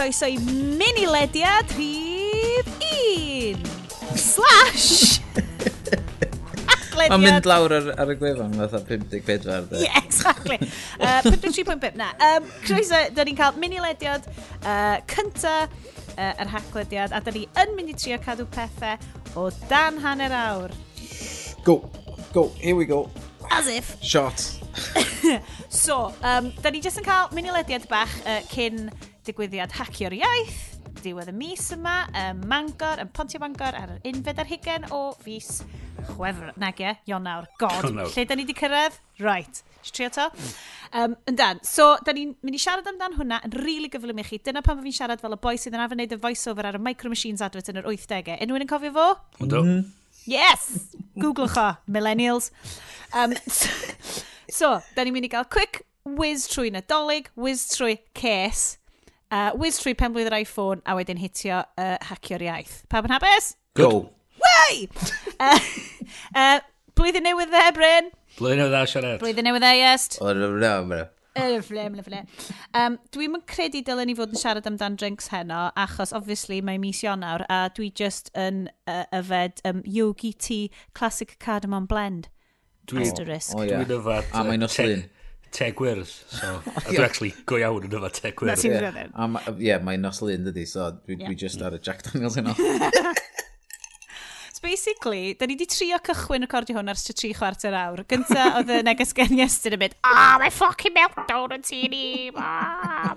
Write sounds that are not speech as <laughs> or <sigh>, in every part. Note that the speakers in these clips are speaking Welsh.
croeso i mini-lediad rhif 1 slash Mae'n mynd lawr ar, ar y gwefan, fatha 54. De. Yeah, exactly. Uh, 53.5, na. Um, croeso, da ni'n cael mini-lediad uh, cynta uh, yr haglediad, a da ni yn mynd i trio cadw pethau o dan hanner awr. Go, go, here we go. As if. Shot. <laughs> so, um, da ni jyst yn cael mini-lediad bach uh, cyn digwyddiad Hacio'r Iaith, diwedd y mis yma, ym Mangor, yn Pontio Mangor, ar yr unfed ar hugen o fus chwefr. Nag e, Ionawr, god, Ionawr. lle da ni wedi cyrraedd? Right, eisiau trio to? Um, yndan, so da ni'n mynd i siarad amdan hwnna yn rili really gyflym i chi. Dyna pan fi'n siarad fel y boi sydd yn arfer wneud y voiceover ar y Micro Machines advert yn yr 80au. Unrhyw yn cofio fo? Ynddo. Mm. Mm-hmm. Yes! Googlech o, millennials. Um, <laughs> so, da ni'n mynd i gael quick whiz trwy Nadolig, whiz trwy Ces, uh, whiz trwy pen blwydd yr iPhone a wedyn hitio uh, hacio'r iaith. Pam yn hapus? Go! Wey! uh, uh, blwyddyn newydd dde, Bryn? Blwyddyn newydd dde, Sianet. Blwyddyn newydd dde, Iest. O, no, no, no. Lyfle, lyfle. Um, Dwi'n yn credu dylen ni fod yn siarad amdan drinks heno, achos, obviously, mae mis Ionawr, a dwi just yn uh, yfed um, Yogi Tea Classic Cardamom Blend. Dwi, Asterisk. Oh, yeah. Dwi'n yfed... A mae'n oslun te gwyrdd. So, <laughs> a dwi'n actually go iawn yn yma te gwyrdd. Ie, yeah. mae yeah, ma nosol un dydi, so dwi, yeah. dwi just ar y Jack Daniels yno. <laughs> <laughs> so basically, da ni wedi trio cychwyn recordio hwn ars y tri chwarter awr. Gynta, oedd y neges gen iestyn yn mynd, ah, mae ffocin meltdown yn tîn i, ah,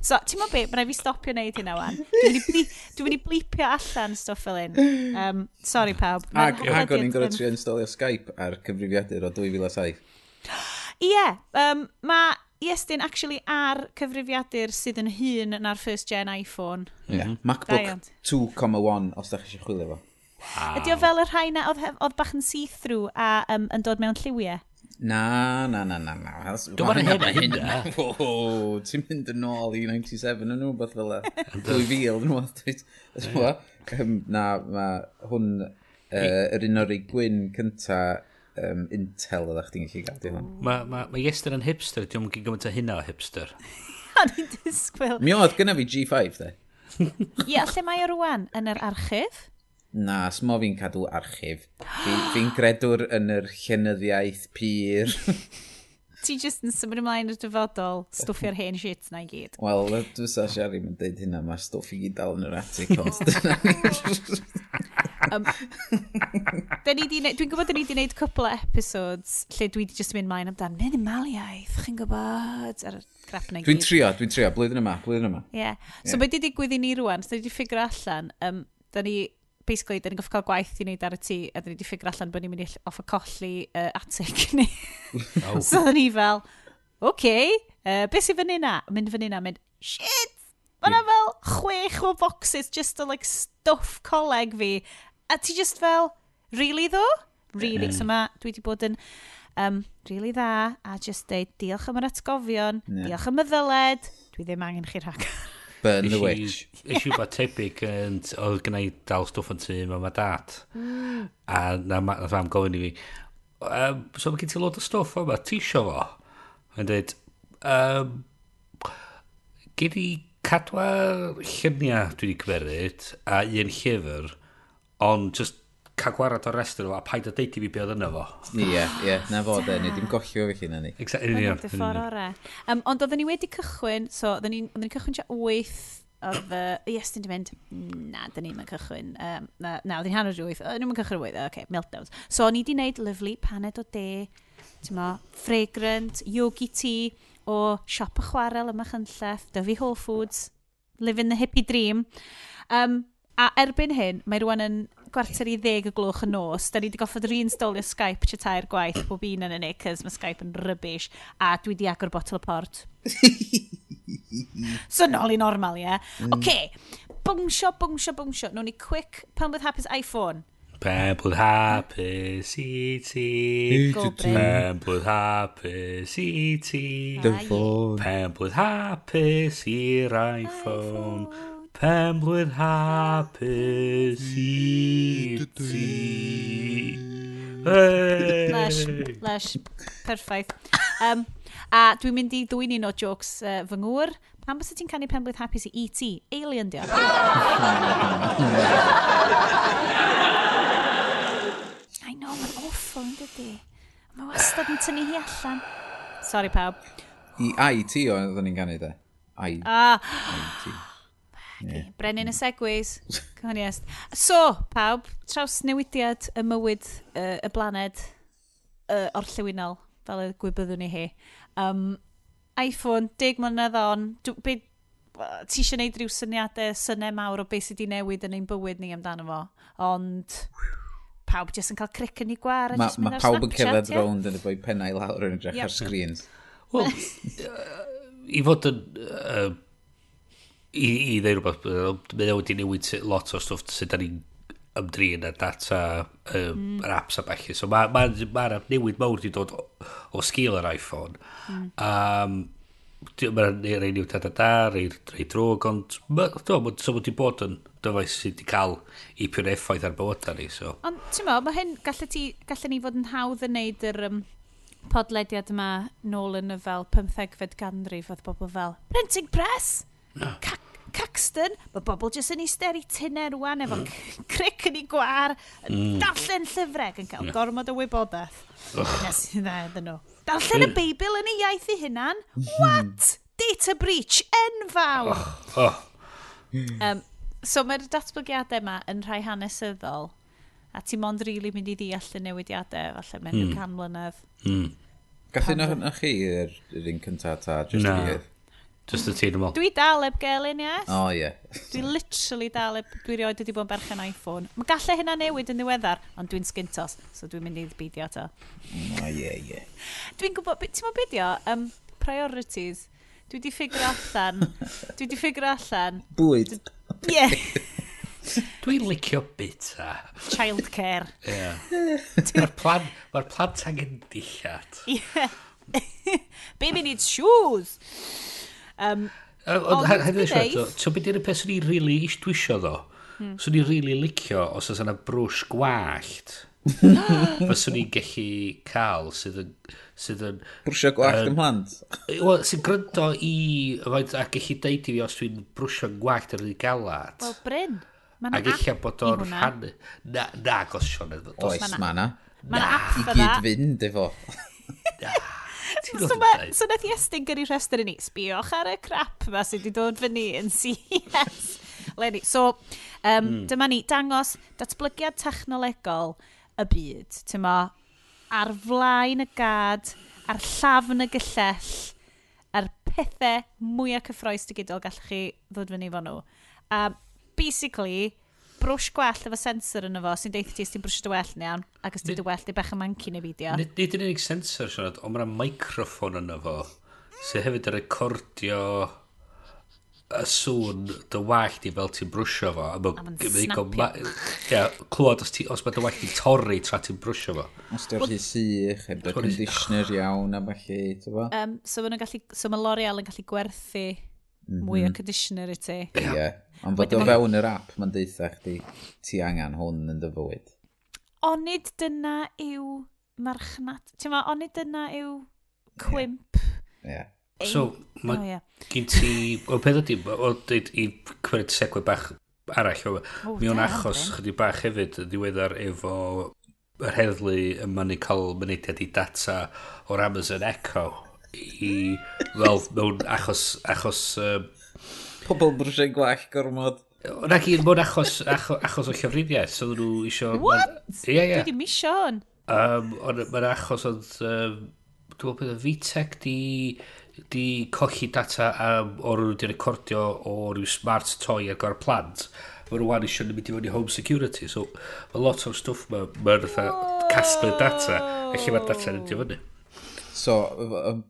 So, ti'n mo be, mae'n rhaid fi stopio wneud hynna wan. Dwi'n mynd i blipio allan stwff fel un. Um, sorry pawb. Ag, ag o'n i'n gorau trio installio Skype ar cyfrifiadur o 2007. <gasps> <gasps> Ie, um, mae Iestyn actually ar cyfrifiadur sydd yn hun na'r first gen iPhone. Yeah. Mhm. MacBook 2.1 os da chi eisiau chwilio fo. Wow. Ydy o fel y rhai na oedd, oedd bach yn see-through a um, yn dod mewn lliwiau? Na, na, na, na, na. Dwi'n mynd yn hyn. Wow, ti'n mynd yn ôl i 97 yn rhywbeth fel e. 2000 yn Um Na, mae hwn uh, yr un o'r ei gwyn cyntaf um, intel oeddech chdi'n gallu gael. Mae ma, ma, ma Iester yn hipster, diolch yn gyd gymaint o hynna o hipster. <laughs> A ni'n disgwyl. Mi oedd gyda fi G5, de. <laughs> Ie, lle mae o rwan? Yn yr archif? Na, smo fi'n cadw archif. Fi'n fi gredwr yn yr llenyddiaeth pyr. <laughs> Ti jyst yn symud ymlaen i'r dyfodol, stwffio'r hen shit na i gyd. Wel, dwi'n sa Siari yn dweud hynna, mae stwff i gyd dal yn yr atig. Um, Dwi'n gwybod da ni wedi gwneud cwpl o episodes lle dwi wedi just mynd mlaen amdan, minimaliaeth, chi'n gwybod, ar y crap na Dwi'n trio, dwi'n trio, blwyddyn yma, blwyddyn yma. Ie. Yeah. So yeah. beth wedi digwydd i ni rwan, so da ni wedi ffigur allan, um, da ni, basically, da ni'n goffi cael gwaith i wneud ar y tŷ, a da ni wedi ffigur allan bod ni'n mynd i off y colli uh, atig <laughs> ni. oh. so da ni fel, oce, okay, uh, beth sy'n fyny na? Mynd fyny na, mynd, shit! Mae yna fel chwech o boxes just o like stuff coleg fi a ti just fel, really ddo? Really, yeah. so mm. ma, dwi wedi bod yn um, really dda, a just deud, diolch am yr atgofion, yeah. diolch am y ddyled, dwi ddim angen chi rhag. <laughs> Burn the witch. Ys yw bod tebyg, oedd gen i dal stwff yn tŷ, mae ma dat, <gasps> a na, na fam gofyn i fi, um, so mae gen ti lot o stwff yma, ti isio fo? Mae'n dweud, um, gen i cadwa lluniau dwi wedi cymeryd, a un llyfr, ond just cael gwarad o'r rest nhw a paid o deud i fi beth yna fo. Ie, ie, <laughs> na fo de, ni dim gollio fe chi na ni. Exactly, union. Dy ffordd ore. Um, ond oedden ni wedi cychwyn, so oedden ni cychwyn 8 oedd y... Yes, dyn ni'n mynd, na, dyn ni'n cychwyn. Um, na, na dyn ni'n hanner rhywbeth. Uh, ni'n cychwyn rhywbeth. Oce, okay, meltdowns. So, ni di wneud lyflu paned o de, ti'n mo, fragrant, yogi tea, o siop y chwarel yma chynlleth, dyfu Whole Foods, living the hippie dream. Um, A erbyn hyn, mae rwan yn gwarter i ddeg y glwch y nos. Da ni wedi goffod reinstalio Skype chatau'r gwaith bob un yn y cys mae Skype yn rybys. A dwi wedi agor botol y port. <laughs> so nol i normal, ie? Yeah? Mm. Okay. Bwngsio, bwngsio, bwngsio. Nw'n ni quick pan bydd hapus iPhone. Pembl hapus i ti. Pembl hapus i ti. Pembl hapus i'r iPhone. Penblwydd hapus i ti. Lesh, lesh, perffaith. Um, a dwi'n mynd i ddwy'n un o jokes uh, fy ngŵr. Pam bys ti'n canu penblwydd hapus i E.T? Alien di I know, mae'n awful, yn dydi? Mae wastad yn tynnu hi allan. Sorry, pawb. I IT oedd ni'n canu, de? I... Ah. IT. Yeah. Brenin y segwys. <laughs> Coniest. So, pawb, traws newidiad y mywyd uh, y blaned uh, o'r llywinol, fel y gwybyddwn ni hi. Um, iPhone, 10 mlynedd on, be, ti eisiau gwneud rhyw syniadau, synau mawr o beth sydd wedi newid yn ein bywyd ni amdano fo, ond pawb jyst yn cael cric yn ei gwar. Mae ma, ma pawb yn cerdded rownd yn y boi pennau lawr yn edrych yep. ar sgrin. Wel, <laughs> i fod yn uh, i, i ddeud rhywbeth, mae wedi newid lot o stwff sydd da ni'n ymdrin â data um, mm. yr apps a bellu. So mae'r ma, ma, ma newid mawr wedi dod o, o sgil yr iPhone. Mm. Um, mae'n rei newid data da, rei, rei drwg, ond ma, so wedi bod yn dyfais sydd wedi cael i pwyr effaith ar bywydau ni. So. Ond ti'n meddwl, mae hyn, gallen ni, gallen ni fod yn hawdd yn neud yr... Um podlediad yma nôl yn y fel 15fed ganrif oedd bobl fel Printing Press! No. Caxton, mae bobl jyst yn eistedd i tynau rwan efo mm. cric yn ei gwar, yn mm. darllen llyfrau yn cael gormod o wybodaeth. Nes i dda iddyn nhw. Darllen y Beibl yn ei iaith ei hunan? What? Data breach enfawr. Oh. Um, so mae'r datblygiadau yma yn rhai hanesyddol a ti mond rili really mynd i ddeall y newidiadau, falle mewn mm. can mlynedd. Mm. Gallu nhw hynny chi yr un cyntaf ta, jyst no. i'r... Just y ti, dwi'n meddwl. Dwi dal eb gelyn, yes. O, oh, ie. Yeah. dwi literally dal eb, dwi rioed wedi bod yn berchen iPhone. Mae gallai hynna newid yn ddiweddar, ond dwi'n sgintos, so dwi'n mynd i beidio to. O, ie, ie. Dwi'n gwybod, ti'n meddwl beidio, um, priorities. Dwi wedi ffigur allan. <laughs> dwi wedi ffigur allan. Bwyd. Ie. Yeah. <laughs> Dwi'n licio bita. Childcare. <laughs> Ie. Yeah. Mae'r plan, ma plant angen dillad. Ie. Yeah. Baby needs shoes. Um, Ond hefyd eisiau, so beth yw'r peth sy'n i rili isdwisio ddo? Hmm. Swn i'n rili licio os oes yna brwsh gwallt. <laughs> Fyswn i'n gallu cael sydd yn... Sydd yn brwsio gwallt ym mhlant? Wel, sy'n gryndo i... A gallu deud i fi os dwi'n brwsio gwallt ar ei galat. Wel, Bryn. A gallu bod o'n rhan... Na, na, gos Sion. Oes, ma na. Ma na app I gyd fynd efo. Na so, ma, so nath Iestyn gyrru rhestr i ni, sbiwch ar y crap ma sydd wedi dod fyny yn CS. Lenny, so um, mm. dyma ni dangos datblygiad technolegol y byd. Tyma, ar flaen y gad, ar llafn y gyllell, ar pethau mwyaf cyffroes digidol gallwch chi ddod fyny fo nhw. Um, basically, brwsh gwell efo sensor yn efo, sy'n deithio ti os ti'n brwsh dy well yn iawn, ac os ti'n dy well, di bach y manci neu fideo. Nid nid yn unig sensor, Sianad, ond mae'n microfon yna fo, sy'n hefyd yn recordio y sŵn dy wallt i fel ti'n brwsio fo. A mae'n snapio. Ia, clywed os, ti, os mae dy wallt i torri tra ti'n brwsio fo. Os di'r rhy sych, heb dy conditioner iawn a falle, ti'n fo? Um, so gallu, so mae L'Oreal yn gallu gwerthu mwy o mhm. conditioner i ti. Ie, ond fod o fewn yr app mae'n deitha chdi, ti angen hwn yn dy fywyd. Onid dyna yw marchnad, ti'n ma, onid dyna yw cwimp. Ie. Yeah. Yeah. So, mae oh, yeah. gen ti, o beth ydy, o dweud i cwerid segwe bach arall, o, oh, mi o'n achos chyddi bach hefyd yn ddiweddar efo yr heddlu yma ni cael mynediad i data o'r Amazon Echo i, fel, mewn achos, achos... Um, Pobl brwysau gwell gormod. Nac i, mewn achos, achos, achos o llofriniaeth, so nhw isio... What? Ie, ie. Dwi di misio hwn. Um, ond Mae'n achos oedd... Um, Dwi'n meddwl bod y VTech di, di colli data um, o'r nhw wedi recordio o ryw smart toy ar gorau plant. Mae nhw wan eisiau mynd i fod i home security. So, mae lot o'r stwff mae ma, ma casglu data. Felly mae'r data yn mynd i fyny. So,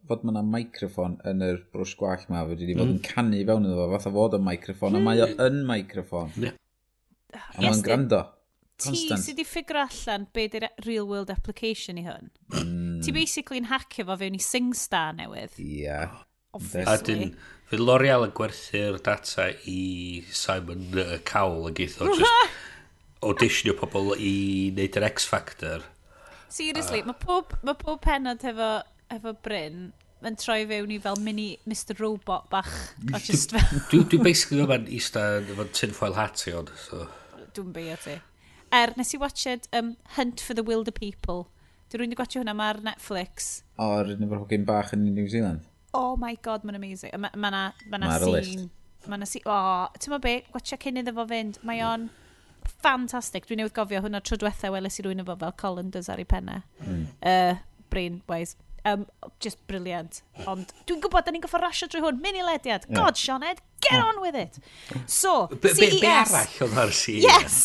fod ma'na yna microffon yn yr brwsh gwallt ma, fod wedi bod mm. yn canu fewn iddo fo, fath o fod yn microffon, a mae o yn microffon. Yeah. A mae'n gwrando. Ti sydd wedi ffigur allan be di'r real world application i hwn. Hmm. Ti basically yn hacio fo fewn i SingStar newydd. Ie. Yeah. Obviously. A dyn, fydd L'Oreal yn gwerthu'r data i Simon uh, Cowell yn geitho <laughs> just auditionio pobl i wneud yr X Factor. Seriously, uh, mae pob, ma pob penod hefo efo Bryn yn troi fewn i fel mini Mr Robot bach. O just fel... <laughs> Dwi'n dwi basically yma'n eista efo tinfoil hat i ond. So. Dwi'n beio ti. Er, nes i watched um, Hunt for the Wilder People. Dwi'n rwy'n i gwachio hwnna, mae'r Netflix. O, oh, rydyn ni'n hogyn bach yn New Zealand. Oh my god, mae'n amazing. Mae ma, na, ma, na ma scene. Mae yna scene. O, oh, ti'n ma be, gwachio cyn iddo fo fynd. Mae mm. o'n ffantastig. Dwi'n newydd gofio hwnna tro diwethaf weles i rwy'n efo fel Colin does ar ei pennau. Mm. Uh, brain wise. Um, just brilliant. Ond dwi'n gwybod, da ni'n goffa rasio drwy hwn. Mini lediad. Yeah. God, Sean Ed, get on with it. So, be, CES. Be, be arall oedd ar CES? Yes,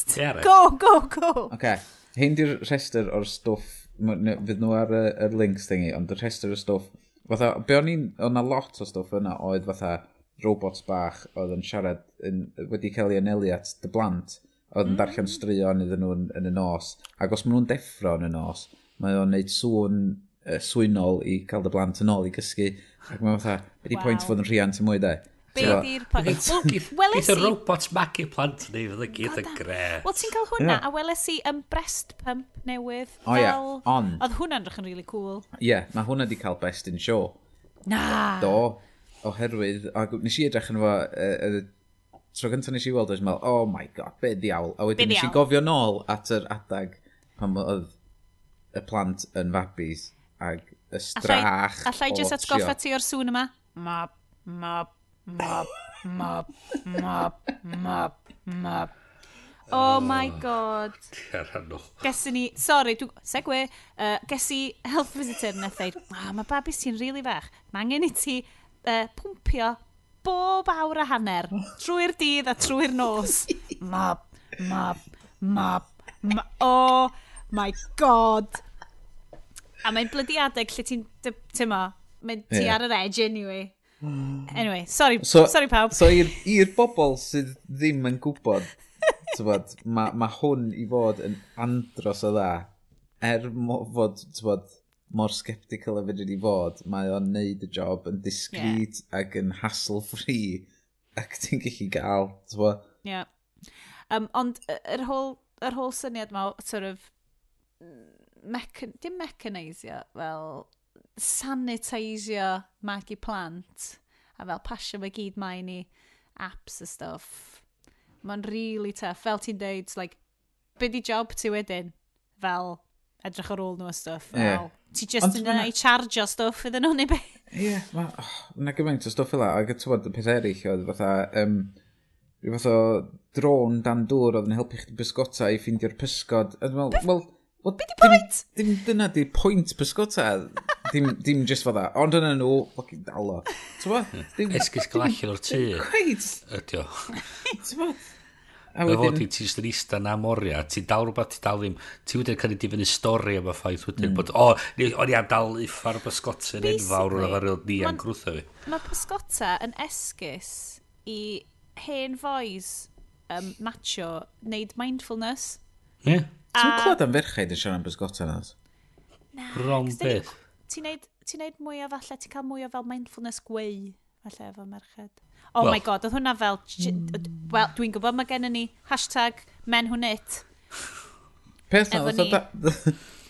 go, go, go. OK, hyn di'r rhestr o'r stwff, fydd nhw ar y, y links thingy, ond y rhestr o stwff, fatha, be o'n i'n, o'n na lot o stwff yna oedd fatha robots bach oedd yn siarad, yn, wedi cael ei anelu at dy blant, oedd yn mm. darllen straeon iddyn nhw yn, yn y nos, ac os maen nhw'n deffro yn y nos, mae o'n neud sŵn uh, swynol i cael dy blant yn ôl i gysgu. Ac mae'n fatha, beth wow. pwynt fod yn rhiant y mwy de? Be di'r pwynt? Wel, Weles i... robot magu plant ni fydd y gyd yn gre. Wel, ti'n cael hwnna, yeah. a weles i yn breast pump newydd. O oh, ie, yeah. ond. Oedd hwnna'n rach yn really cool. Ie, yeah, mae hwnna di cael best in show. Na! Do, oherwydd, a nes i edrych yn fo, uh, uh, tro gyntaf nes i weld oes, meddwl, oh my god, be ddiawl. A wedyn nes i gofio nôl at yr adag pan oedd y plant yn fabis ag y strach Alla i jyst atgoffa ti o'r sŵn yma? Mab, mab, mab, mab, mab, mab, mab. Oh my oh, god. Cerano. Gesyn ni, sorry, dw, segwe, uh, ges i health visitor yn eithaf, oh, mae babis ti'n rili really fach, mae angen i ti uh, pwmpio bob awr a hanner, trwy'r dydd a trwy'r nos. Mab, mab, mab, mab, oh my god. A mae'n blydi adeg lle ti'n, ti'n ma, mae'n ti yeah. ar yr edge anyway. Mm. Anyway, sorry, so, sorry pawb. So i'r bobl sydd ddim yn gwybod, tybod, mae ma hwn i fod yn andros o dda, er mo, fod, tybod, mor sceptical a fyddi wedi fod, mae o'n neud y job yn discreet yeah. ac yn hassle-free ac ti'n gallu gael, tybod. Yeah. Um, ond yr er holl, yr er holl syniad ma, sort of, mecan dim mechanisio, fel sanitisio magu plant a fel pasio fe gyd mae'n i apps a stuff. Mae'n really tough. Fel ti'n deud, like, be di job ti wedyn? Fel edrych ar ôl nhw a stuff. Yeah. Fel, ti just yn yna i chargio stuff iddyn nhw, neu be? Ie, yeah, mae oh, yna gymaint o stuff yla. Ac ti'n bod, peth eraill oedd fatha, um, rhyw fath o drôn dan dŵr oedd yn helpu chdi bysgota i ffeindio'r pysgod. Wel, well, Well, be di pwynt? Dim, dim dyna di pwynt pysgota. dim, dim just fo. Ond yna nhw, ffocin dalo. Esgus glachel o'r tŷ. Cweith. Ydio. <laughs> A wedyn... Fod i ti jyst yn ista na moria, ti dal rhywbeth, ti dal ddim, ti wedi cael ei difynnu stori am y ffaith wedyn mm. bod, o, o'n i am dal uffar o bysgotau'n enfawr o'r afarwyl ni am grwtho fi. Mae pysgota yn esgus i hen foes um, macho wneud mindfulness. Ie. Yeah. Ti'n clywed am ferchaid yn siarad am bysgota na? Na. Ron beth. Ti'n neud, ti neud mwy o falle, ti'n cael mwy o fel mindfulness gwei, falle efo merched. Oh well. my god, oedd hwnna fel... Wel, dwi'n gwybod mae gennym ni hashtag men hwnnit. Peth na,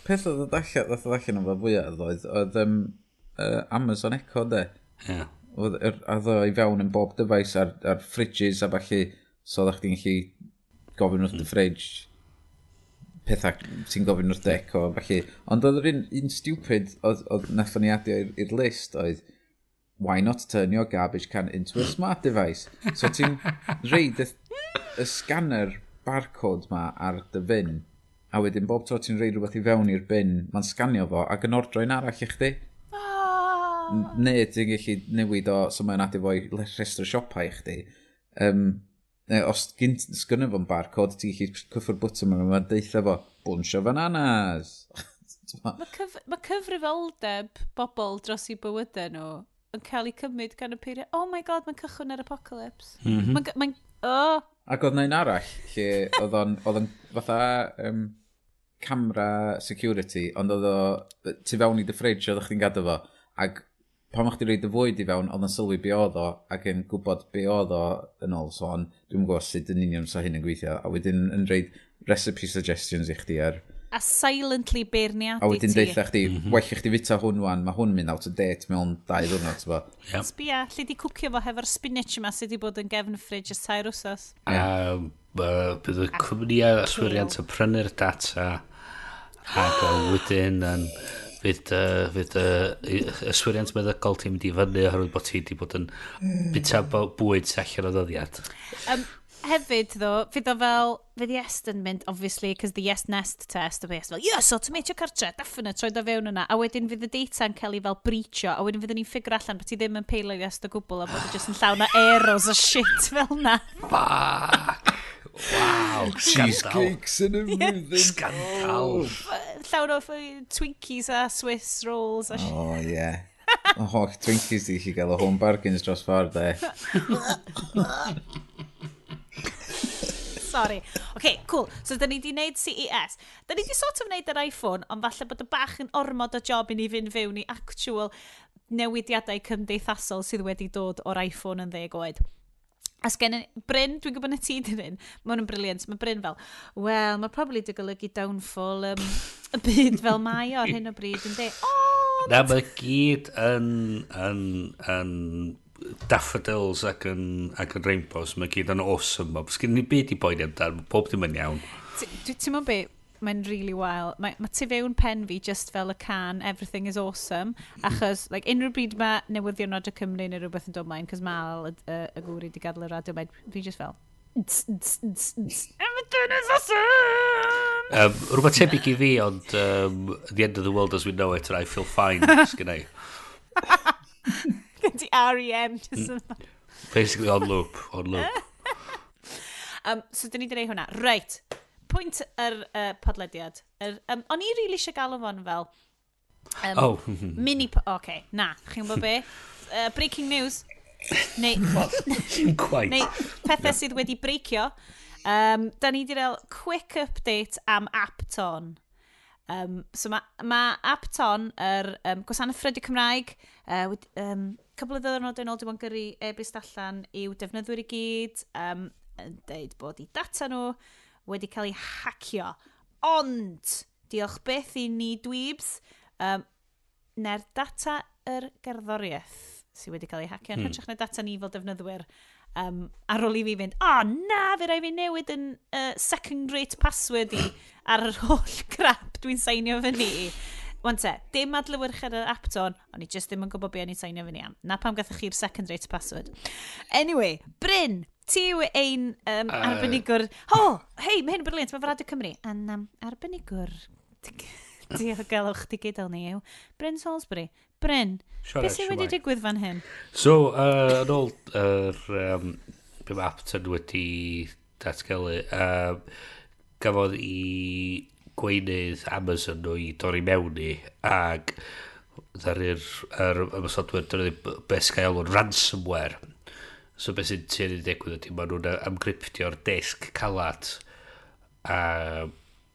peth oedd oedd <laughs> allan, oedd allan o'n fel fwyaf oedd, oedd um, uh, Amazon Echo, de. Yeah. Oedd, oedd o i fewn yn bob dyfais ar, ar fridges a falle, so oedd chdi'n gallu gofyn wrth y hmm. fridge pethau sy'n gofyn wrth deco o, felly. Ond oedd yr un, un stupid oedd, oedd nathon ni adio i'r list oedd, why not turn your garbage can into a smart device? So ti'n reid y, y scanner barcode ma ar dy fin, a wedyn bob tro ti'n reid rhywbeth i fewn i'r bin, mae'n sganio fo ac yn ordroen arall i chdi. Ah! Neu ti'n gallu newid o, so mae'n adio fo i rhestr siopau i chdi. Um, neu os gynt sgynnu fo'n barcode, ti'n gallu cyffwr bwtym yma, mae'n deitha fo, bwnsio bananas. <laughs> mae cyf ma cyfrifoldeb bobl dros i bywydau nhw yn cael ei cymryd gan y peiriau, oh my god, mae'n cychwyn yr apocalypse. Mm -hmm. Mae'n... Ma, oh. Ac oedd na'n arall, lle oedd o'n, <laughs> oedd o'n fatha um, camera security, ond oedd o, tu fewn i dy ffridge oedd o'ch chi'n gadw fo, ac pan o'ch di rhaid y fwyd i fewn, oedd yn sylwi be oedd o, ac yn gwybod be oedd o yn ôl sôn, dwi'n gwybod sut yn union sa hyn yn gweithio, a wedyn yn rhaid recipe suggestions i chdi ar... A silently beirniadu ti. A wedyn deitha chdi, mm -hmm. well i chdi fita hwn wan, mae hwn mynd out of date mewn dau ddwrnod, ti'n bo. Yep. Sbia, lle di cwcio fo hefo'r spinach yma sydd wedi bod yn gefn ffridge ys tair wsos. A bydd y cwmnïau yswiriant yn prynu'r data, ac wedyn yn fydd, uh, fydd uh, yswiriant meddygol ti'n mynd i fyny oherwydd bod ti wedi bod yn mm. bita bwyd sy'n allan o ddoddiad. Um, hefyd ddo, fydd o fel, fydd Yes yn mynd, obviously, cos the Yes Nest test, a Yes fel, yes, automatio cartre, definite, troed o fewn yna, a wedyn fydd y data yn cael ei fel breachio, a wedyn fydd ni'n ffigur allan bod ti ddim yn peilio Yes o gwbl, a bod ti jyst yn llawn o <sighs> eros o shit fel na. Fuck! Wow, cheesecakes yn y flwyddyn. Scandal. Oh. Llawn o Twinkies a Swiss rolls. O, oh, ie. Yeah. O, oh, Twinkies di chi gael o home bargains dros ffordd, eh. e. Sorry. OK, cool. So, da ni di wneud CES. Da ni di sort of wneud yr iPhone, ond falle bod y bach yn ormod o job i ni fynd fewn i actual newidiadau cymdeithasol sydd wedi dod o'r iPhone yn ddeg oed. A sgen Bryn, dwi'n gwybod na ti dyn hyn, mae hwn yn briliant. Mae Bryn fel, wel, mae probably dy golygu downfall um, y byd fel mae o'r hyn o bryd yn de. Oh, na, mae gyd yn, yn, yn daffodils ac yn, ac yn rainbows, mae gyd yn awesome. Mae sgen ni byd i boeni amdano, pob dim yn iawn. Ti'n mwyn beth, mae'n really wild. Mae, mae tu fewn pen fi just fel y can, everything is awesome. Mm-hmm. Achos, like, unrhyw bryd mae newyddion Radio Cymru neu rhywbeth yn dod mlaen, cos mae Al y, y, y gwri wedi gadael y radio mae Fi just fel... Everything is awesome! Um, Rhywbeth tebyg i fi, ond um, at the end of the world as we know it, and I feel fine, just i. <laughs> Gen ti R.E.M. just mm. yn... Basically on loop, on loop. <laughs> um, so, dyn ni wedi gwneud hwnna. Right, pwynt yr uh, podlediad. Er, um, o'n i rili really eisiau galw fo'n fel... Um, oh. <laughs> mini... Oce, okay, na. Chi'n gwybod be? <laughs> Uh, breaking news. Neu... <laughs> Dim quite. Neu pethau sydd wedi breicio. Um, da ni wedi cael quick update am Apton. Um, so mae ma Apton, yr um, gwasanaeth Ffredio Cymraeg, uh, wed, um, cybl o ddynod yn ôl dim ond gyrru e-byst allan i'w defnyddwyr i gyd, um, yn dweud bod i data nhw wedi cael ei hacio. Ond, diolch beth i ni dweebs, um, na'r data yr gerddoriaeth sydd wedi cael ei hacio yn hmm. hytrach na data ni fel defnyddwyr um, ar ôl i fi fynd, o oh, na, fe rai fi newid yn uh, second rate password i <laughs> ar yr holl crap dwi'n seinio fyny. Wan te, dim adlywyrchedd yr app ton, ond i jyst ddim yn gwybod be o'n i seinio fyny am. Na pam gathach chi'r second rate password. Anyway, Bryn, ti yw ein um, uh, arbenigwr... Ho, oh, hei, mae hyn yn briliant, mae Radio Cymru. Yn um, arbenigwr... <laughs> Diogelwch di gydol ni yw Bryn Salisbury. Bryn, beth sy'n wedi digwydd fan hyn? So, uh, yn ôl yr um, Be mae Apton wedi datgelu, um, gafodd i gweinydd Amazon nhw i dorri mewn i, ac ddaru'r ymwysodwyr, dyna beth sgael o'n ransomware So beth sy'n sy'n ei ddigwydd ydy, maen nhw'n amgryptio'r desg calat a,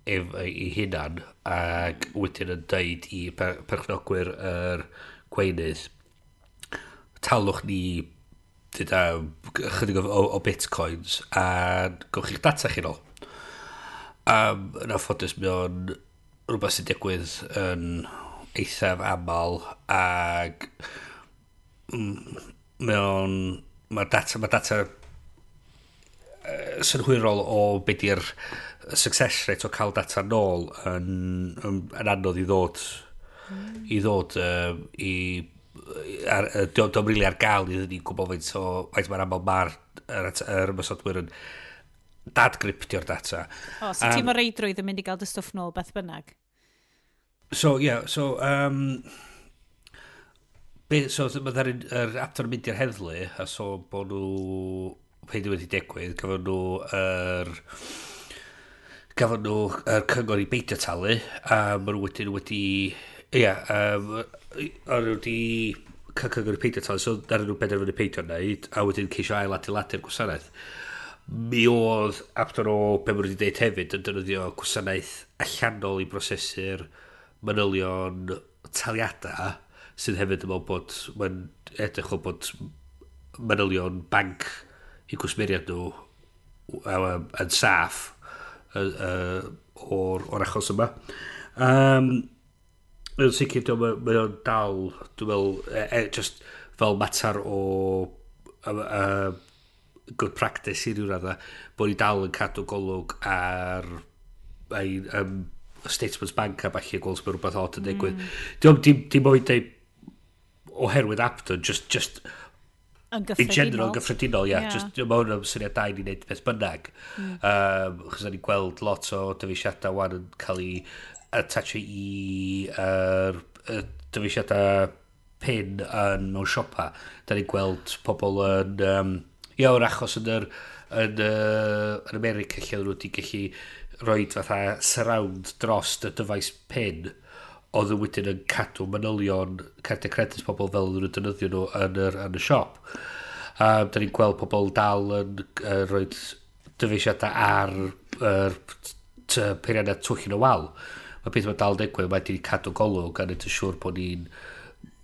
ef, i hunan ac wedyn yn dweud i per perchnogwyr yr gweinydd talwch ni dyda chydig o, o, bitcoins a gowch chi'ch data chi'n ôl. Um, yn affodus, mae o'n rhywbeth sy'n digwydd yn eithaf aml ac mm, mae o'n mae data, ma data uh, synhwyrol o be di'r success rate o cael data nôl yn, yn, yn anodd i ddod i ddod uh, i ar, diolch ddim rili ar gael i ddyn gwybod faint o faint mae'r aml mae'r yr, yr ymwysodwyr yn dadgryptio'r data. O, so um, ti'n o reidrwydd yn mynd i gael dy stwff nôl beth bynnag? So, ie, yeah, so, um, Be, so, mae dda'r yr adnod yn mynd i'r heddlu, a so bod nhw, peidio wedi digwydd, gafon nhw yr... Er, gafon nhw er, cyngor i beidio talu, a maen nhw wedyn wedi... Ie, yeah, um, o'n nhw wedi cael cyngor i beidio talu, so ddarin nhw benderfynu peidio wneud, a wedyn ceisio ail adeiladu'r gwasanaeth. Mi oedd, aptor o be maen nhw wedi dweud hefyd, yn dynoddio gwasanaeth allanol i brosesu'r manylion taliadau, sydd hefyd yn meddwl bod mae'n edrych o bod manylion banc i gwsmeriad nhw yn saff uh, o'r, or achos yma. Um, yn sicr, mae o'n dal, dwi'n meddwl, e, e just fel mater o uh, good practice i ryw radda, bod ni dal yn cadw golwg ar ai, um, statements bank a falle gweld sy'n rhywbeth od yn digwydd. Mm. Dim, dim, dim o oherwydd Apton, just, just yn. In general, yn gyffredinol, ia. Yeah. Just, mae hwn yn syniad da i ni wneud beth bynnag. Mm. Um, chos ni'n gweld lot o dyfeisiadau wan yn cael ei attachio e i er, dyfeisiadau pin yn mewn siopa. Da ni'n gweld pobl yn... Um, ia, o'r achos yn, yr, yn, uh, yn America lle nhw wedi gallu rhoi fatha surround dros y dyfais pin. Mm oedd yn wedyn yn cadw manylion cardiau credus pobl fel oedden nhw'n dynyddio nhw yn, yr, yn y siop. Um, da ni'n gweld pobl dal yn uh, rhoi dyfeisiadau ar yr er, peiriannau twll yn y wal. Mae beth mae dal yn digwydd, mae wedi cadw golwg a wneud yn siŵr bod ni'n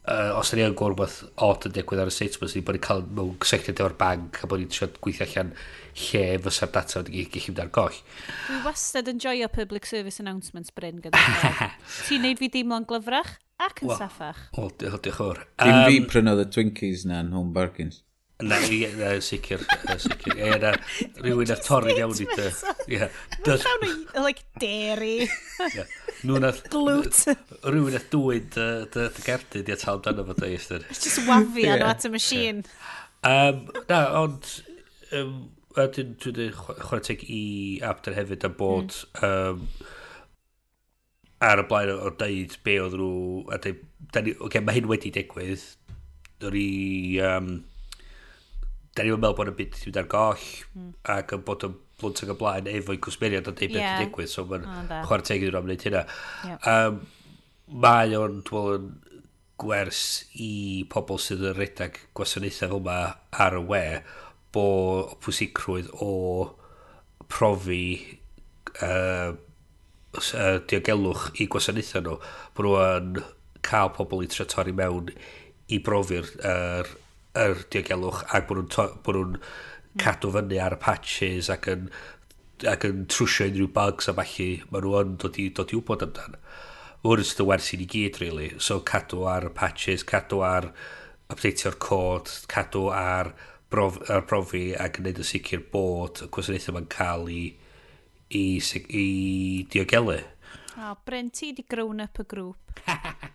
uh, os da ni yn gweld rhywbeth odd yn digwydd ar y sut, mae'n bod ni'n cael mewn cysylltiad efo'r bank a bod ni'n siarad gweithio allan lle fysa'r data wedi gallu mynd ar goll. Dwi wastad yn joio public service announcements Bryn gyda chi. <laughs> Ti'n neud fi deimlo'n glyfrach ac yn well, saffach. Wel, diolch yn fawr. Dim fi prynodd y Twinkies na yn Home Bargains. Na, ie, na, sicr, sicr. Ie, na, rhywun a torri iawn i dy. Ie. Llawn o, like, dairy. Ie. Nw'n ath... Glwt. Rhywun a dwyn dy gerdyn i atal amdano fo dy ystyr. It's just wafio nhw at y machine. Um, na, ond... Um, a dyn dwi'n dweud chwarae teg i Abder hefyd am bod mm. um, ar y blaen o dweud be oedd nhw a dweud, okay, mae hyn wedi digwydd dwi um, da ni'n meddwl bod yn byd sydd ar goll mm. ac yn bod yn blwnt ag y blaen efo'i cwsmeriad o deud yeah. beth yn digwydd so mae'n oh, chwarae teg iddyn nhw am wneud hynna yep. um, mae o'n dwi'n yn gwers i pobl sydd yn redag gwasanaethau fel yma ar y we bo pwysigrwydd o profi uh, uh, diogelwch i gwasanaethau nhw bod nhw yn cael pobl i tretori mewn i brofi'r uh, yr diogelwch ac bod nhw'n bod nhw'n cadw fyny ar y patches ac yn, ac yn trwsio unrhyw bugs a falle maen nhw yn dod i, dod i wybod amdan. Wrth sydd y wers i ni gyd, really. So cadw ar y patches, cadw ar updateio'r cod, cadw ar brof, ar brofi ac yn gwneud yn sicr bod y gwasanaethau mae'n cael i, i, i, i diogelu. O, Bryn, ti di grown up y grŵp. <laughs>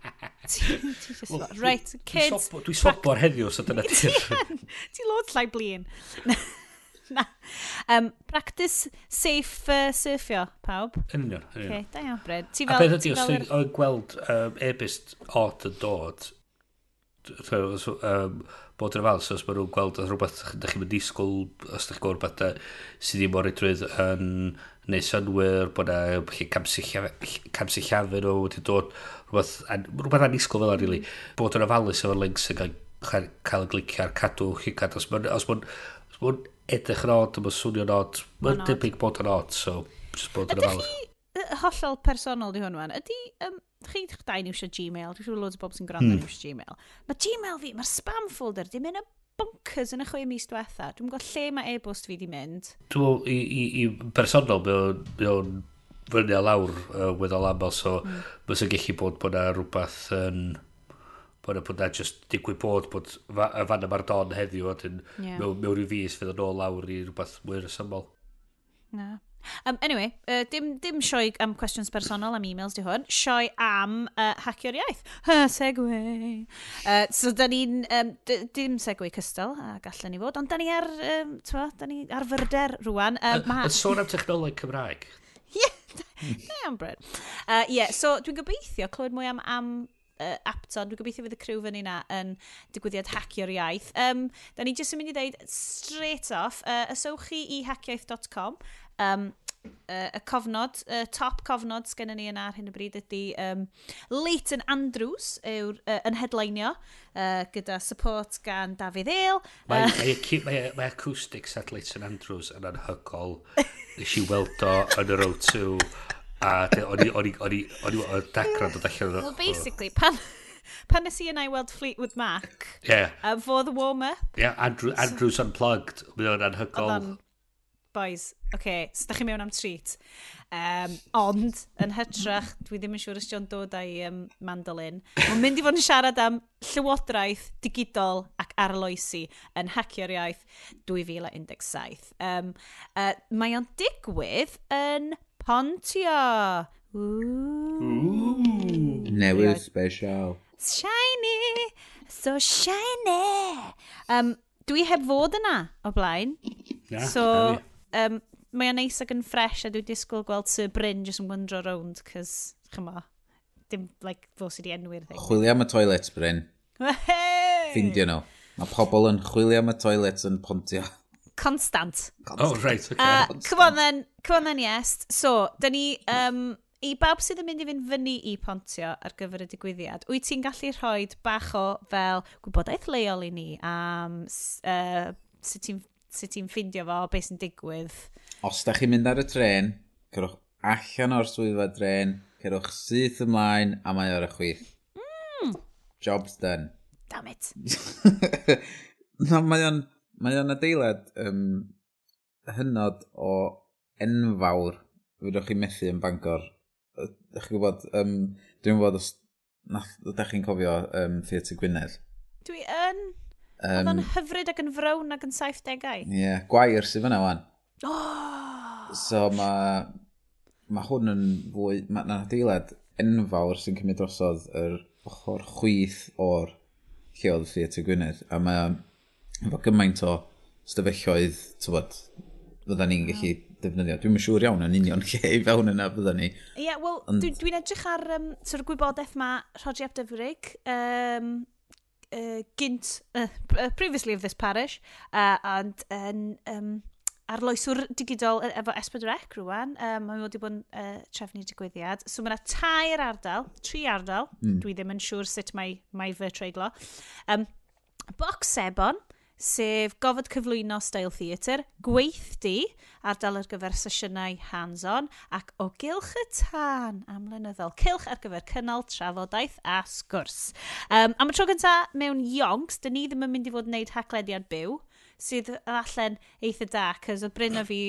Well, right, kids. Dwi sobor heddiw, so dyna ti. <laughs> Ti lod llai blin. <laughs> Na. Um, practice safe uh, surfio, pawb. Yn union. Yn union. Okay, da iawn, Bryn. Ti fel... A beth ydy, os ti'n gweld um, e-bist odd yn dod, um, bod yn ofalus os maen nhw'n gweld rhywbeth ydych chi'n mynd disgwyl os ydych chi'n gweld rhywbeth sydd ddim o'r edrydd yn neu synwyr bod yna camsillafu nhw wedi dod rhywbeth, rhywbeth anisgwyl fel yna really. bod yn ofalus efo'r links yn cael y glicio ar cadw chicad os maen nhw'n edrych yn od, mae'n swnio'n od, mae'n debyg bod yn od, so just bod yn ofalus hollol personol di hwn wan, ydy, um, chi ddech dain iwsio Gmail, dwi'n siŵr loads o bobl sy'n gwrando hmm. iwsio Gmail. Mae Gmail fi, mae'r spam folder di mynd y bonkers yn y chwe mis diwetha. Dwi'n gwybod lle mae e-bost fi di mynd. Dwi'n meddwl, i, i, i personol, mae o'n fyny a lawr uh, weddol aml, so mm. mae sy'n gallu bod bod na rhywbeth yn... Bod na bod na just digwydd bod bod y fan yma'r don heddiw, a dyn yeah. mewn, mewn rhyw fus fydd yn ôl lawr i rhywbeth mwy rysymol. Na, Um, anyway, uh, dim, dim sioe am cwestiwns personol am e-mails di hwn, sioe am uh, hacio'r iaith. Ha, segwe. Uh, so, da ni'n, um, dim segwe cystal, a gallen ni fod, ond da ni ar, um, twa, da ni ar fyrder rwan. Um, uh, Yn sôn am technoleg Cymraeg. Ie, <laughs> da iawn, Bryn. Ie, yeah, so dwi'n gobeithio clywed mwy am, am uh, Apton, dwi'n gobeithio fydd y criw fyny na yn digwyddiad hacio'r iaith. Um, da ni jyst yn mynd i ddeud straight off, uh, ysowch chi i hacioeth.com, um, uh, y cofnod, uh, top cofnod sgennyn ni yna ar hyn o bryd ydy um, Leighton Andrews yw'r uh, yn headlineio uh, gyda support gan Dafydd Eil. Mae, uh, mae, mae, mae acoustics at Leighton Andrews yn anhygol. Nes i weld o yn yr O2 a o'n i o'n dacra dod allan Well, basically, pan... Pan nes i yna i weld Fleetwood Mac, yeah. um, uh, for the warm-up... Yeah, Andrew, Andrews Unplugged, mae o'n anhygol boys, oce, okay, sydych chi mewn am treat. Um, ond, yn hytrach, dwi ddim yn siŵr os John dod a'i um, mandolin. Mae'n mynd i fod yn siarad am llywodraeth, digidol ac arloesi yn hacio'r iaith 2017. Um, uh, mae o'n digwydd yn Pontio. Newydd special. Shiny, so shiny. Um, dwi heb fod yna o blaen. Na, so, um, mae o'n neis ac yn ffres a dwi'n disgwyl gweld Sir Bryn jyst yn wyndro rownd, cys, chyma, dim, like, fo sydd wedi enwi'r thing. Chwilio am y toilet, Bryn. Ffindio nhw. Mae pobl yn chwilio am y toilet yn pontio. Constant. Constant. Oh, right, okay. Uh, come on then, come on then, yes. So, da ni, um, i bawb sydd yn mynd i fynd fyny i pontio ar gyfer y digwyddiad, wyt ti'n gallu rhoi bach o fel gwybodaeth leol i ni am um, uh, sut ti'n sut ti'n ffindio fo, beth sy'n digwydd. Os da chi'n mynd ar y tren, cerwch allan o'r swyddfa tren, cerwch syth ymlaen a mae o'r chwith. Mm. Job's done. Damn it. <laughs> no, mae o'n mae o'n adeilad um, hynod o enfawr fydwch chi'n methu yn Bangor. Ydych chi'n gwybod, um, dwi'n gwybod os ydych chi'n cofio um, Theatr Gwynedd? Dwi yn. Um, Oedd o'n hyfryd ac yn frown ac yn 70au. Ie, yeah, gwair sydd fyna wan. Oh! So mae ma hwn yn fwy, mae'n adeilad enfawr sy'n cymryd drosodd yr ochr chwyth o'r lle oedd Theatr Gwynedd. A mae efo gymaint o stafelloedd, tywod, fydda ni'n gallu mm. defnyddio. Dwi'n siŵr iawn yn union lle i fewn yna fydda ni. Ie, yeah, wel, And... dwi'n edrych ar um, sort of gwybodaeth ma Roger Dyfrig, um, uh, gynt, uh, previously of this parish, uh, and yn um, arloeswr digidol e-, efo Esbydrec rwan. Um, mae'n wedi bod yn uh, trefnu digwyddiad. So mae yna tair ardal, tri ardal, mm. dwi ddim yn siŵr sut mae, mae fy treiglo. Um, Box sebon, sef gofod cyflwyno Style Theatre, gweithdi ardal ar gyfer sesiynau hands-on ac o gylch y tân am lenyddol, cylch ar gyfer cynnal trafodaeth a sgwrs. Um, am y tro gyntaf mewn iongs, dyn ni ddim yn mynd i fod yn gwneud haglediad byw, sydd allan eitha da, cys oedd Bryn a fi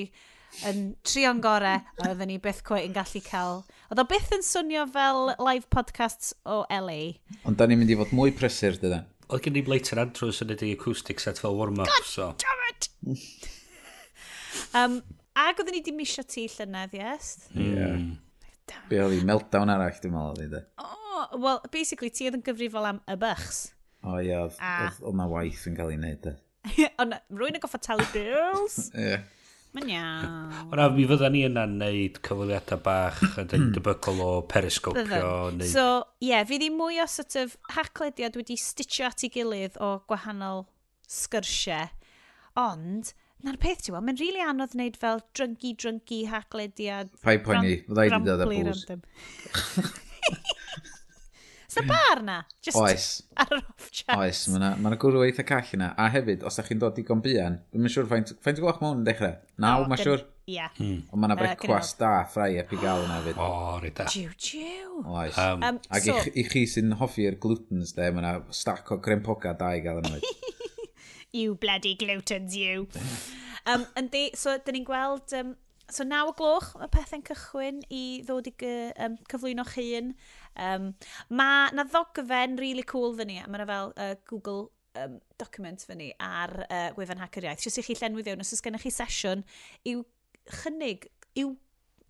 yn trio'n gore a oedden ni byth cwe yn gallu cael. Oedd o byth yn swnio fel live podcasts o LA. Ond da ni'n mynd i fod mwy prysur, dydyn. Oedd gen i'n Leighton Andrews yn ydi acoustic set fel warm-up. God so. damn it! um, ag oedden ni di misio ti llynedd, yes? Ie. Hmm. Yeah. Be oedd i meltdown arall, dwi'n meddwl, oedd hi, Oh, well, basically, ti oedd yn gyfrifol am y bychs. O, ie, oedd yna waith yn cael ei wneud, de. <laughs> Ond rwy'n yn goffa talu bills. Ie. Mae'n iawn. Ond mi fydda ni yna wneud cyfweliadau bach yn hmm. debygol o periscopio. Neu... So, ie, yeah, fydd ddim mwy o sort of haclediad wedi stitio at ei gilydd o gwahanol sgyrsiau. Ond, na'r peth ti'n gweld, mae'n rili really anodd wneud fel drunky-drunky haclediad. Pai poeni, fydda i wedi dod â bwys. <laughs> Sa bar na? Just oes. Ar yr off chance. Oes, mae yna ma gwrw eitha call yna. A hefyd, os da chi'n dod i gombian, dwi'n siŵr faint, faint gwach mewn yn dechrau? Naw, no, mae siŵr? Ie. Yeah. Hmm. Ond mae yna brecwast da, ffrau gael yna hefyd. O, oh, rydda. Jiw, jiw. Oes. Um, Ac so, i, i chi sy'n hoffi'r glutens, de, mae yna stac o grempoga da i gael yna hefyd. <laughs> you bloody glutens, you. <laughs> um, yndi, so, dyn ni'n gweld um, so naw o gloch, mae pethau'n cychwyn i ddod i gy, um, cyflwyno chi un. Um, mae na ddogfen really cool fyny, a mae'n fel uh, Google um, document fyny ar uh, gwefan hacker iaith. Jyst i chi llenwi fewn, os oes gennych chi sesiwn i'w chynnig, i'w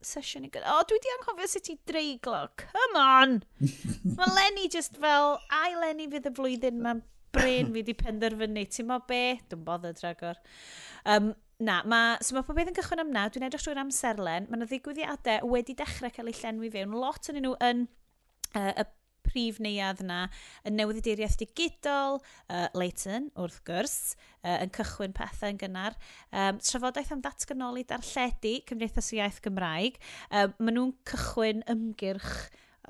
sesiwn i gyda. O, dwi di anghofio sut i dreiglo. Come on! <laughs> mae Lenny just fel, ai Lenny fydd y flwyddyn mae brain fi wedi penderfynu, ti'n mo be? Dwi'n boddod ragor. Um, Na, ma, so mae popeth yn cychwyn am naw. dwi'n edrych trwy'r amserlen, mae yna ddigwyddiadau wedi dechrau cael eu llenwi fewn, lot yn nhw yn uh, y prif neuad yna, y newyddiaduriaeth digidol, uh, Leighton, wrth gwrs, uh, yn cychwyn pethau yn gynnar, um, trafodaeth am datganoli darlledu Cymdeithas y Iaith Gymraeg, um, maen nhw'n cychwyn ymgyrch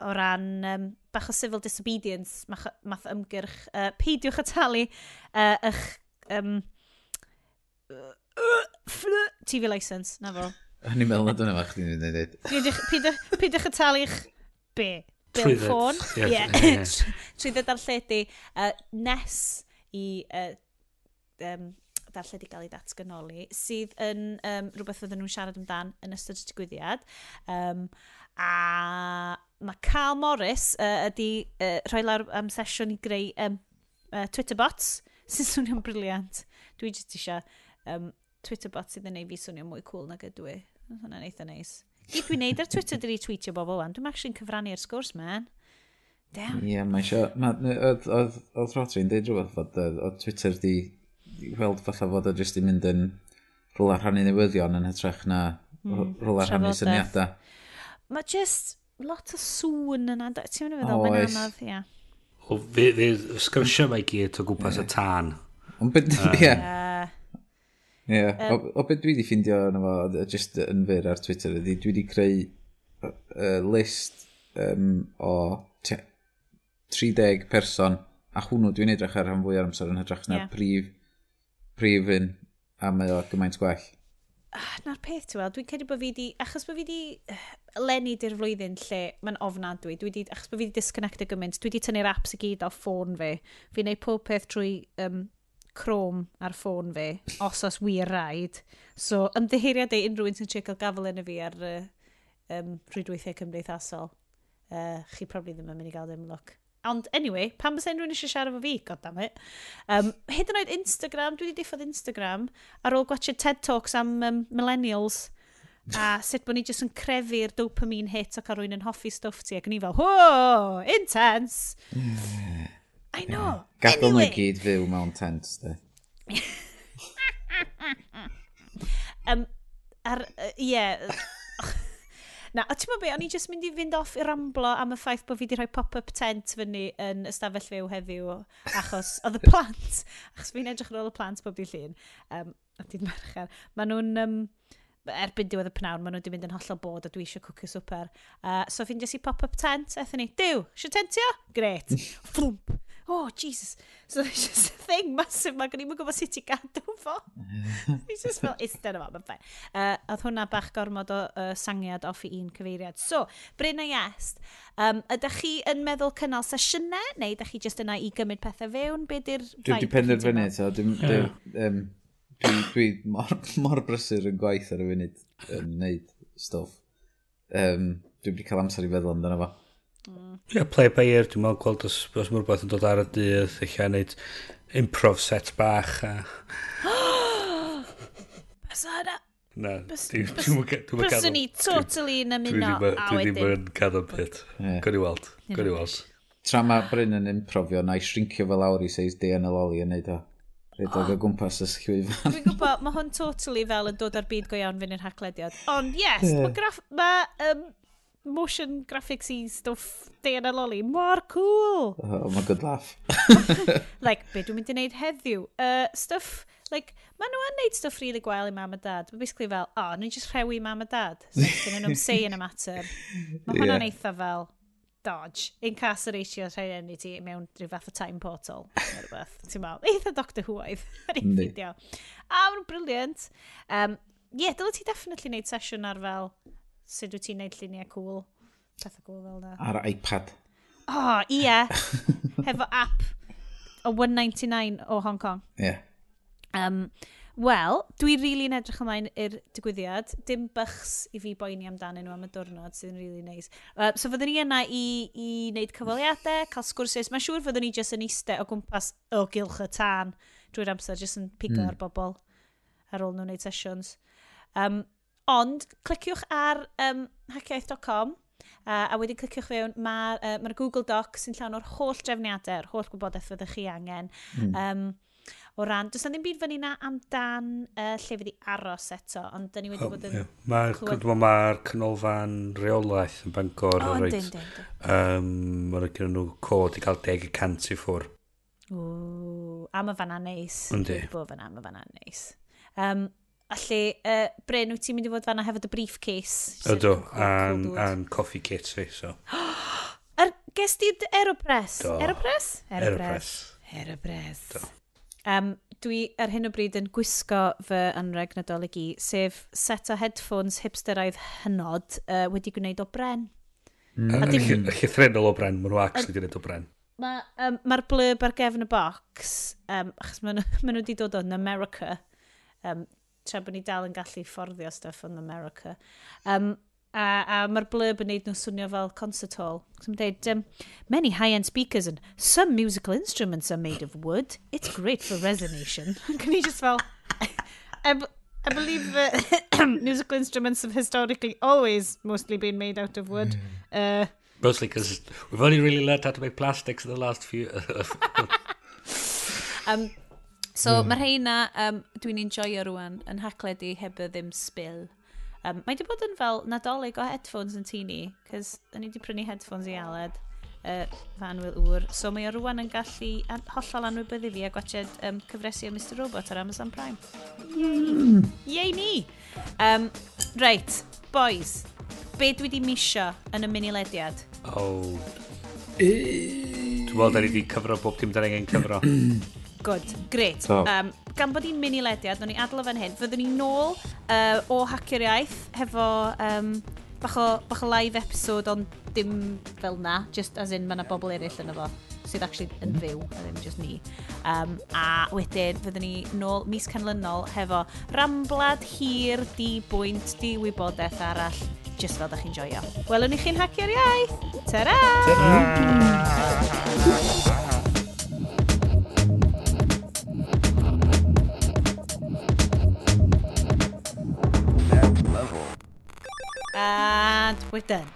o ran um, bach o civil disobedience math, math ymgyrch uh, peidiwch y talu uh, eich um, TV license na fo O'n i'n meddwl na dyna fach chi'n mynd i Peidiwch Pidwch talu eich... be? Bil ffôn? Ie. <laughs> Trwydd y darlledu uh, nes i uh, um, darlledu gael ei datganoli, sydd yn um, rhywbeth oedden nhw'n siarad amdan yn ystod y digwyddiad. Um, A mae Carl Morris uh, ydi uh, rhoi lawr am sesiwn i greu um, uh, Twitter bots <laughs> sy'n swnio'n briliant. Dwi jyst eisiau um, Twitter bots sydd yn ei fi swnio mwy cool nag ydw i. Hwna'n eitha neis. Gyd dwi'n neud ar Twitter dwi tweetio bobl wan. Dwi'n actually'n cyfrannu'r sgwrs, man. Damn. Ie, yeah, mae eisiau... Oedd Rodri'n dweud rhywbeth fod oedd Twitter di weld fatha fod o jyst i mynd yn rhywle rhannu newyddion yn hytrach na mm, rhywle rhannu syniadau mae just lot o sŵn yn adeg. Ti'n mynd i feddwl, mae'n anodd, ia. O, fe, fe, sgyrsio mae gyd o gwmpas y tân. Ond beth, ie. Ie, o beth dwi wedi ffindio yn efo, just yn fyr ar Twitter ydy dwi wedi creu uh, list um, o 30 person, a hwnnw dwi'n edrych ar rhan fwy ar amser yn hytrach na yeah. prif, prif un, a mae o gymaint gwell. Ah, na'r peth ti'n weld, dwi'n credu bod fi di, achos bod fi di eh, lenni di'r flwyddyn lle mae'n ofnadwy, dwi di, achos bod fi di disconnected gymaint, dwi di tynnu'r apps i gyd o ffôn fi. Fi'n neud pob peth trwy um, Chrome ar ffôn fi, os os wir rhaid. So, ymddeheiriad ei unrhyw un sy'n trio cael gafel yn y fi ar uh, um, rhwydweithiau cymdeithasol. Uh, chi probably ddim yn mynd i gael ddim look. Ond, anyway, pan bys enrwy'n eisiau siarad efo fi, goddammit. Um, hyd yn oed Instagram, dwi wedi diffodd Instagram ar ôl gwachio TED Talks am um, millennials a <laughs> sut bod ni jyst yn crefu'r dopamine hit ac ar rwy'n yn hoffi stwff ti ac yn i fel, ho, intense! I know, yeah. Gadol anyway. nhw gyd fyw mewn tent, de. <laughs> um, ar, uh, yeah, Na, a ti'n meddwl be, o'n i jyst mynd i fynd off i ramblo am y ffaith bod fi wedi rhoi pop-up tent fyny yn ystafell fyw heddiw, achos oedd y plant, achos fi'n edrych ar ôl y plant bob dydd llun, um, a dydd mercher, maen nhw'n, um, erbyn diwedd y pnawn, maen nhw wedi mynd yn hollol bod a dwi eisiau cwcio swper. Uh, so fi'n jyst i pop-up tent, eithon ni, diw, eisiau tentio? Gret. Flwmp. <laughs> oh, Jesus. So it's just a thing massive, mae gen i'n gwybod sut i gadw fo. <laughs> He's just fel, isten yma, mae'n ffain. Uh, oedd hwnna bach gormod o uh, sangiad off i un cyfeiriad. So, Bryn a Iest, um, ydych chi yn meddwl cynnal sesiynau, neu ydych chi jyst yna i gymryd pethau fewn? Be di'r... Dwi'n di penderfynu, so, dwi'n... Yeah. Um, dwi, dwi mor, <laughs> mor brysur yn gwaith ar y funud yn um, neud stwff. Um, dwi wedi cael amser i feddwl amdano fo. Mm. Yeah, play by ear, dwi'n meddwl gweld os, os mae rhywbeth yn dod ar y dydd, eich neud improv set bach. A... <gasps> Basada! Na, Byswn i totally yn ymuno a wedyn. Dwi ddim yn cadw pit. Gwyd i weld. Gwyd i weld. Tra mae Bryn yn improfio, na i shrinkio fel awr i seis di yn y loli yn neud o. Rhedag o <gasps> gwmpas y llwyfan. Dwi'n gwybod, mae hwn totally fel yn dod ar byd go iawn fynd i'r haglediad. Ond yes, mae graff... Ma, um, motion graphics graphicsy stuff Diana Lolly mor cool. Oh, mae'n good laugh. <laughs> like, be dwi'n mynd i wneud heddiw? Uh, stuff, like, maen nhw yn neud stuff really gwael i mam a dad. But basically fel, oh, nhw'n just rhewi mam a dad. So, <laughs> dyn nhw'n say in y matter. Mae hwnna'n yeah. eitha fel, dodge, incarceratio rhaid enni ti mewn rhyw fath o time portal. Rhywbeth, <laughs> ti'n meddwl. Eitha Doctor Who oedd. Ar A, mae'n briliant. Um, yeah, dylai ti definitely wneud sesiwn ar fel sut wyt ti'n neud lluniau cool, pethau cool fel na. Ar iPad. O, oh, ie. <laughs> Hefo app o 199 o Hong Kong. Ie. Yeah. Um, Wel, dwi rili'n really edrych ymlaen i'r digwyddiad. Dim bychs i fi boeni amdanyn nhw am y diwrnod sy'n rili really nice. Uh, so fyddwn ni yna i, i wneud cyfaliadau, cael sgwrsiais. Mae'n siŵr fyddwn ni jyst yn eistedd o gwmpas o gylch y tân drwy'r amser, jyst yn pigo mm. ar bobl ar ôl nhw'n wneud sesiwns. Um, Ond, cliciwch ar um, hackiaeth.com uh, a wedyn cliciwch fewn, mae'r uh, ma Google Docs sy'n llawn o'r holl drefniadau, yr holl gwybodaeth fyddwch chi angen. Mm. Um, o ran, does na ddim byd fyny na amdan uh, lle fydd i aros eto, ond da ni wedi bod yn... Mae'r clywed... ma canolfan reolaeth yn Bangor. O, yn dyn, dyn, dyn. Um, mae'n gyda nhw cod i cael 10 cant i ffwr. O, a mae fanna neis. Yndi. Bo fanna, mae fanna neis. Um, Allu, uh, Bryn, wyt ti'n mynd i fod fanna hefyd y briefcase? Ydw, a'n, an coffee kit fi, so. <gasps> Er, ges di Aeropress? Do. Aeropress? Aeropress. Aeropress. Do. Um, dwi ar hyn o bryd yn gwisgo fy anreg nadolig i, sef set o headphones hipsteraidd hynod uh, wedi gwneud o bren. Mm. Y dim... llythrenol o bren, maen nhw actually wedi gwneud o bren. Mae'r um, ma blurb ar gefn y box, um, achos maen nhw <laughs> wedi dod o'n America, um, tra bod ni dal yn gallu fforddio stuff yn America. Um, a, a mae'r blurb yn neud nhw swnio fel concert hall. Dwi'n dweud, um, many high-end speakers and some musical instruments are made of wood. It's great for resonation. Can you just fel... I, I believe that <coughs> musical instruments have historically always mostly been made out of wood. Hmm. Uh, mostly because we've only really learned how to make plastics in the last few... Uh, uh, <laughs> <laughs> um, So yeah. mae rheina, um, dwi'n enjoyo rwan, yn hacled i heb ddim spill. Um, mae wedi bod yn fel nadolig o headphones yn tini, cys o'n i wedi prynu headphones i Aled uh, fan wyl wr. So mae o rwan yn gallu an hollol anwybyddu fi a gwachod um, cyfresu o Mr Robot ar Amazon Prime. Mm. Yay ni! Um, right, boys, be dwi wedi misio yn y mini-lediad? Oh. Dwi'n meddwl, da ni wedi cyfro bob dim da angen cyfro. <clears throat> Good, great. So. Um, gan bod i'n mini lediad, o'n i adlo fan hyn, fyddwn ni nôl uh, o Hacio'r Iaith hefo um, bach, o, bach o live episode, ond dim fel na, just as in, mae yna bobl eraill yn efo sydd actually yn fyw, a ddim just ni. Um, a wedyn, fyddwn ni nôl mis canlynol hefo ramblad hir, di bwynt, di wybodaeth arall, just fel da chi'n joio. Welwn i chi'n hacio'r iaith! Ta-ra! Ta-ra! And we're done.